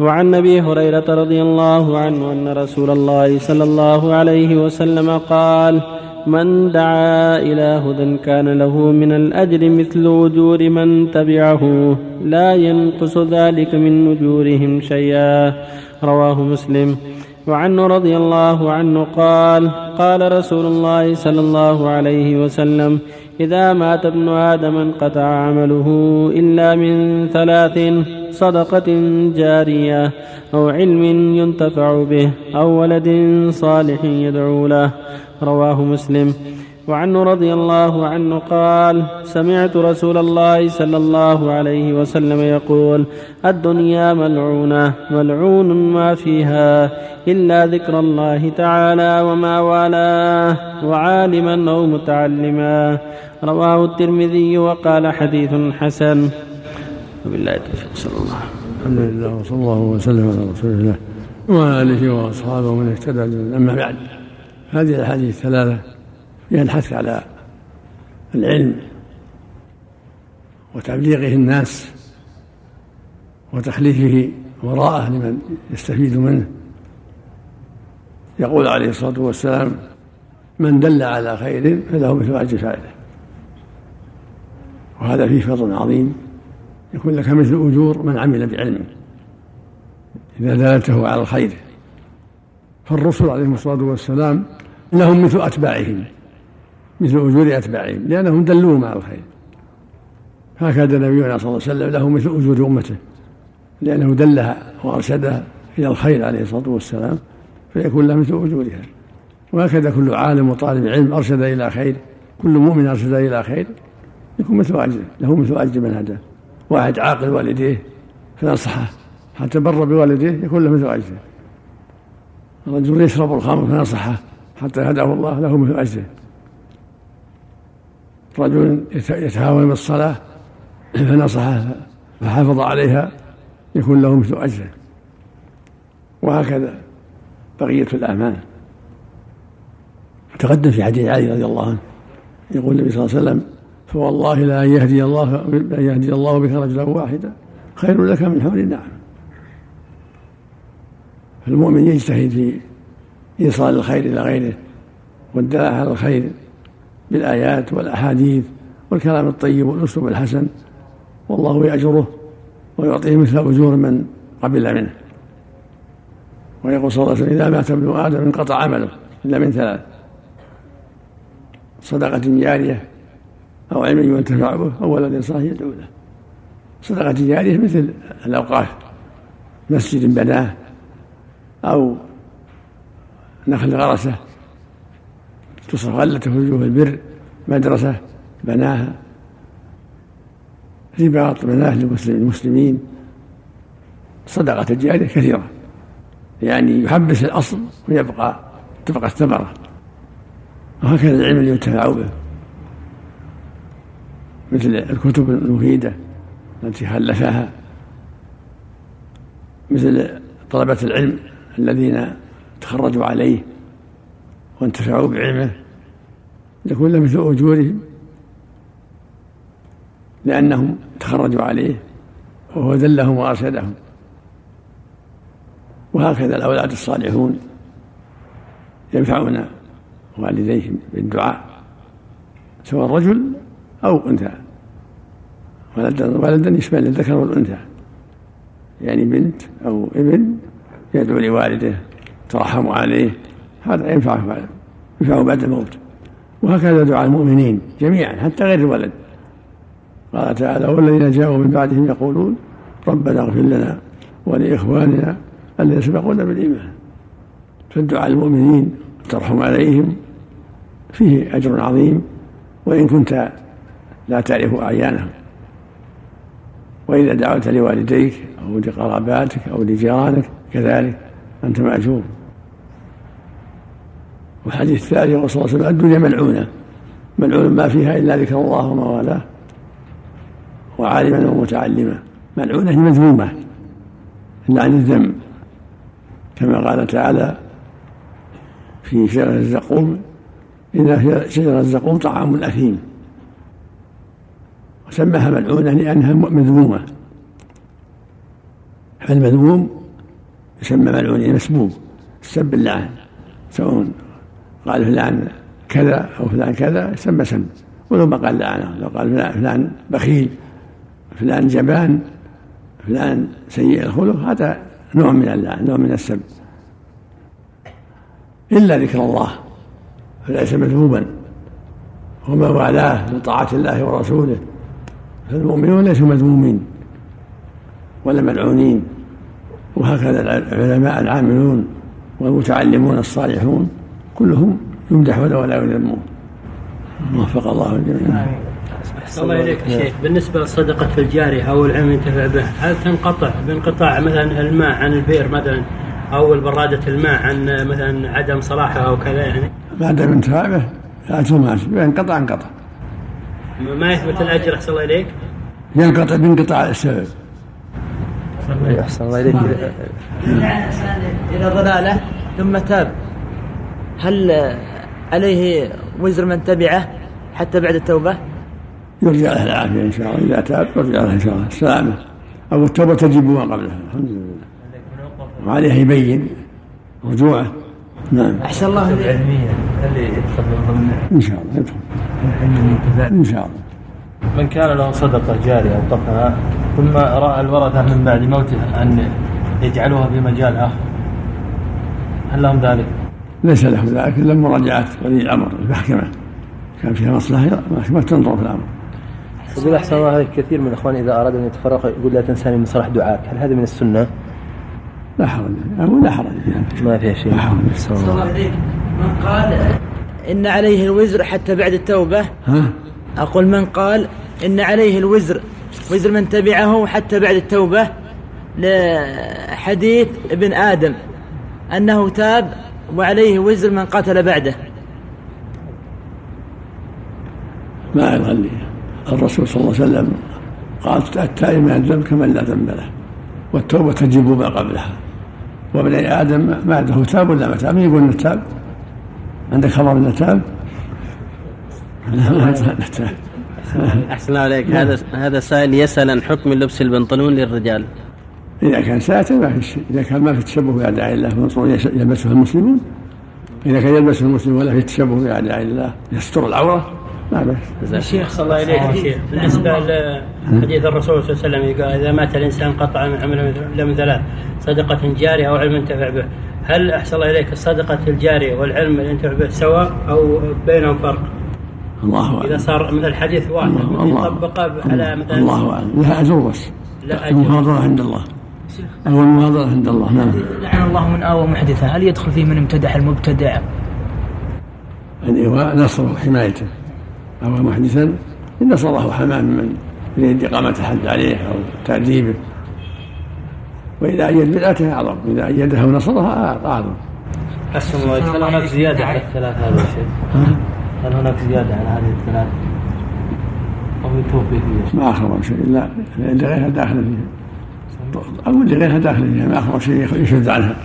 وعن أبي هريرة رضي الله عنه أن رسول الله صلى الله عليه وسلم قال من دعا إلى هدى كان له من الأجر مثل أجور من تبعه لا ينقص ذلك من أجورهم شيئا رواه مسلم. وعنه رضي الله عنه قال قال رسول الله صلى الله عليه وسلم إذا مات ابن آدم انقطع عمله إلا من ثلاث صدقة جارية أو علم ينتفع به أو ولد صالح يدعو له. رواه مسلم. وعنه رضي الله عنه قال سمعت رسول الله صلى الله عليه وسلم يقول الدنيا ملعونة ملعون ما فيها إلا ذكر الله تعالى وما والاه وعالما أو متعلما. رواه الترمذي وقال حديث حسن. وبالله التوفيق صلى الله الحمد لله وصلى الله وسلم على رسول الله وعلى اله وأصحابه ومن اهتدى أما بعد هذه الأحاديث الثلاثة فيها الحث على العلم وتبليغه الناس وتخليفه وراءه لمن يستفيد منه. يقول عليه الصلاة والسلام من دل على خير فله مثل أجر فاعله وهذا فيه فضل عظيم. يكون لك مثل أجور من عمل بعلمه. إذا دللته على الخير. فالرسل عليهم الصلاة والسلام لهم مثل أتباعهم مثل أجور أتباعهم لأنهم دلوهم على الخير. هكذا نبينا صلى الله عليه وسلم له مثل أجور أمته لأنه دلها وأرشدها إلى الخير عليه الصلاة والسلام فيكون له مثل أجورها. وهكذا كل عالم وطالب علم أرشد إلى خير كل مؤمن أرشد إلى خير يكون مثل أجره له مثل أجر من هداه. واحد عاقل والديه فنصحه حتى بر بوالديه يكون له مثل أجره رجل يشرب الخمر فنصحه حتى هداه الله له مثل أجره رجل يتهاون بالصلاة فنصحه فحافظ عليها يكون له مثل أجره وهكذا بقية الأعمال. تقدم في حديث علي رضي الله عنه يقول النبي صلى الله عليه وسلم فوالله لا يهدي الله لا يهدي الله بك رجلا واحدا. خير لك من حمر النعم. فالمؤمن يجتهد في إيصال الخير إلى غيره والدلاله على الخير بالآيات والأحاديث والكلام الطيب والأسلوب الحسن. والله يأجره ويعطيه مثل أجور من قبل منه. ويقول صلى الله عليه وسلم إذا مات ابن آدم انقطع عمله إلا من ثلاث. صدقة جارية أو علم ينتفع به أو ولد صالح يدعو له. صدقة جارية مثل الأوقاف مسجد بناه أو نخل غرسه تصرف غلته وجوه البر مدرسة بناها. رباط بناه للمسلمين صدقة الجارية كثيرة. يعني يحبس الأصل ويبقى تبقى الثمرة وهكذا العلم اللي ينتفع به. مثل الكتب المفيدة التي خلفها مثل طلبة العلم الذين تخرجوا عليه وانتفعوا بعلمه يكون له مثل أجورهم لأنهم تخرجوا عليه وهو دلهم وأرشدهم. وهكذا الأولاد الصالحون ينفعون والديهم بالدعاء سواء رجل أو أنثى. ولدا ولدا يشمل الذكر والأنثى. يعني بنت أو ابن يدعو لوالده ترحم عليه. هذا ينفع ينفع بعد الموت. وهكذا دعاء المؤمنين جميعا حتى غير الولد. قال تعالى والذين جاءوا من بعدهم يقولون ربنا اغفر لنا ولإخواننا الذين سبقونا بالإيمان. فالدعاء المؤمنين ترحم عليهم فيه أجر عظيم. وإن كنت لا تعرف أعيانهم. وإذا دعوت لوالديك أو لقراباتك أو لجيرانك كذلك أنت مأجور. والحديث الثالث يقول صلى الله عليه وسلم الدنيا ملعونة. ملعون ما فيها إلا ذكر الله وما والاه وعالما ومتعلما. ملعونة هي مذمومة. إلا عن الذم. كما قال تعالى في شجرة الزقوم إن شجرة الزقوم طعام أثيم. وسماها ملعونة لأنها مذمومة. فالمذموم يسمى ملعونين مسبوب. السب اللعن. سواء قال فلان كذا أو فلان كذا يسمى سب ولو ما قال لعنه. لو قال فلان, فلان بخيل فلان جبان فلان سيء الخلق هذا نوع من اللعن نوع من السب. إلا ذكر الله فليس مذموما. وما والاه من طاعة الله ورسوله. فالمؤمنون ليسوا مذمومين ولا ملعونين وهكذا العلماء العاملون والمتعلمون الصالحون كلهم يمدحون ولا يذمون. وفق الله الجميع. الله إليك يا شيخ. بالنسبة للصدقة في الجارية أو العلم ينتفع به هل تنقطع بانقطاع مثلا الماء عن البئر مثلا أو برادة الماء عن مثلا عدم صلاحها أو كذا يعني؟ بعد انتفاع به الأجر ما ينقطع انقطع. ما يثبت الأجر أحسن الله إليك. ينقطع بانقطاع السبب. أحسن الله إليك. إلى ضلالة ثم تاب. هل عليه وزر من تبعه حتى بعد التوبة؟ يرجع له العافية إن شاء الله. إذا تاب يرجع له إن شاء الله. السلامة. أو التوبة تجب ما قبلها. الحمد لله. وعليه يبين رجوعه. نعم. أحسن الله هل يدخل ضمن إن شاء الله يدخل. إن شاء الله. من كان له صدقة جارية أوقفها ثم رأى الورثة من بعد موته أن يجعلوها في مجال آخر. هل لهم ذلك؟ ليس له ذلك إلا مراجعة ولي الأمر المحكمة. كان فيها مصلحة المحكمة تنظر في الأمر. يقول أحسن الله عليك كثير من الإخوان إذا أرادوا أن يتفرقوا يقول لا تنساني من صلاح دعاك، هل هذا من السنة؟ لا حرج أقول لا حرج. ما فيها شيء. لا حرج. أحسن الله عليك من قال إن عليه الوزر حتى بعد التوبة ها؟ أقول من قال إن عليه الوزر وزر من تبعه حتى بعد التوبة لحديث ابن آدم أنه تاب وعليه وزر من قتل بعده ما يغلي الرسول صلى الله عليه وسلم قال التائب من الذنب كمن لا ذنب له والتوبة تجب ما قبلها. وابن آدم ما عنده تاب ولا ما تاب؟ يقول إنه تاب. عندك خبر إنه تاب؟ لا تاب. أحسن الله عليك. هذا هذا سائل يسأل عن حكم لبس البنطلون للرجال. إذا كان ساتر ما في شيء. إذا كان ما في تشبه بأعداء الله بنطلون يلبسه المسلمون. إذا كان يلبسه المسلم ولا في تشبه بأعداء الله يستر العورة. ما بأس الشيخ صلى الله عليه وسلم. شيخ بالنسبة لحديث الرسول صلى الله عليه وسلم قال إذا مات الإنسان قطع من عمله إلا من ثلاث صدقة جارية أو علم ينتفع به. هل أحسن الله إليك الصدقة الجارية والعلم اللي ينتفع به سواء أو بينهم فرق؟ الله أعلم. إذا صار مثل الحديث واحد الله- يطبق على مثلا الله أعلم. لها أجر بس. لا أجر. المحاضرة عند الله. أو المحاضرة عند الله. نعم. لعن الله من آوى محدثا هل يدخل فيه من امتدح المبتدع؟ الإيواء نصره وحمايته أو محدثا إن الله حماه من يريد إقامة الحد عليه أو تأديبه وإذا أيد بدعته أعظم إذا أيدها ونصرها أعظم أحسن الله. هل هناك زيادة على الثلاث هذا شيخ؟ هل هناك زيادة على هذه الثلاث؟ أو يتوفي فيه ما أخبر شيء إلا لغيرها داخل فيها أو لغيرها داخل فيها ما أخبر شيء يشد عنها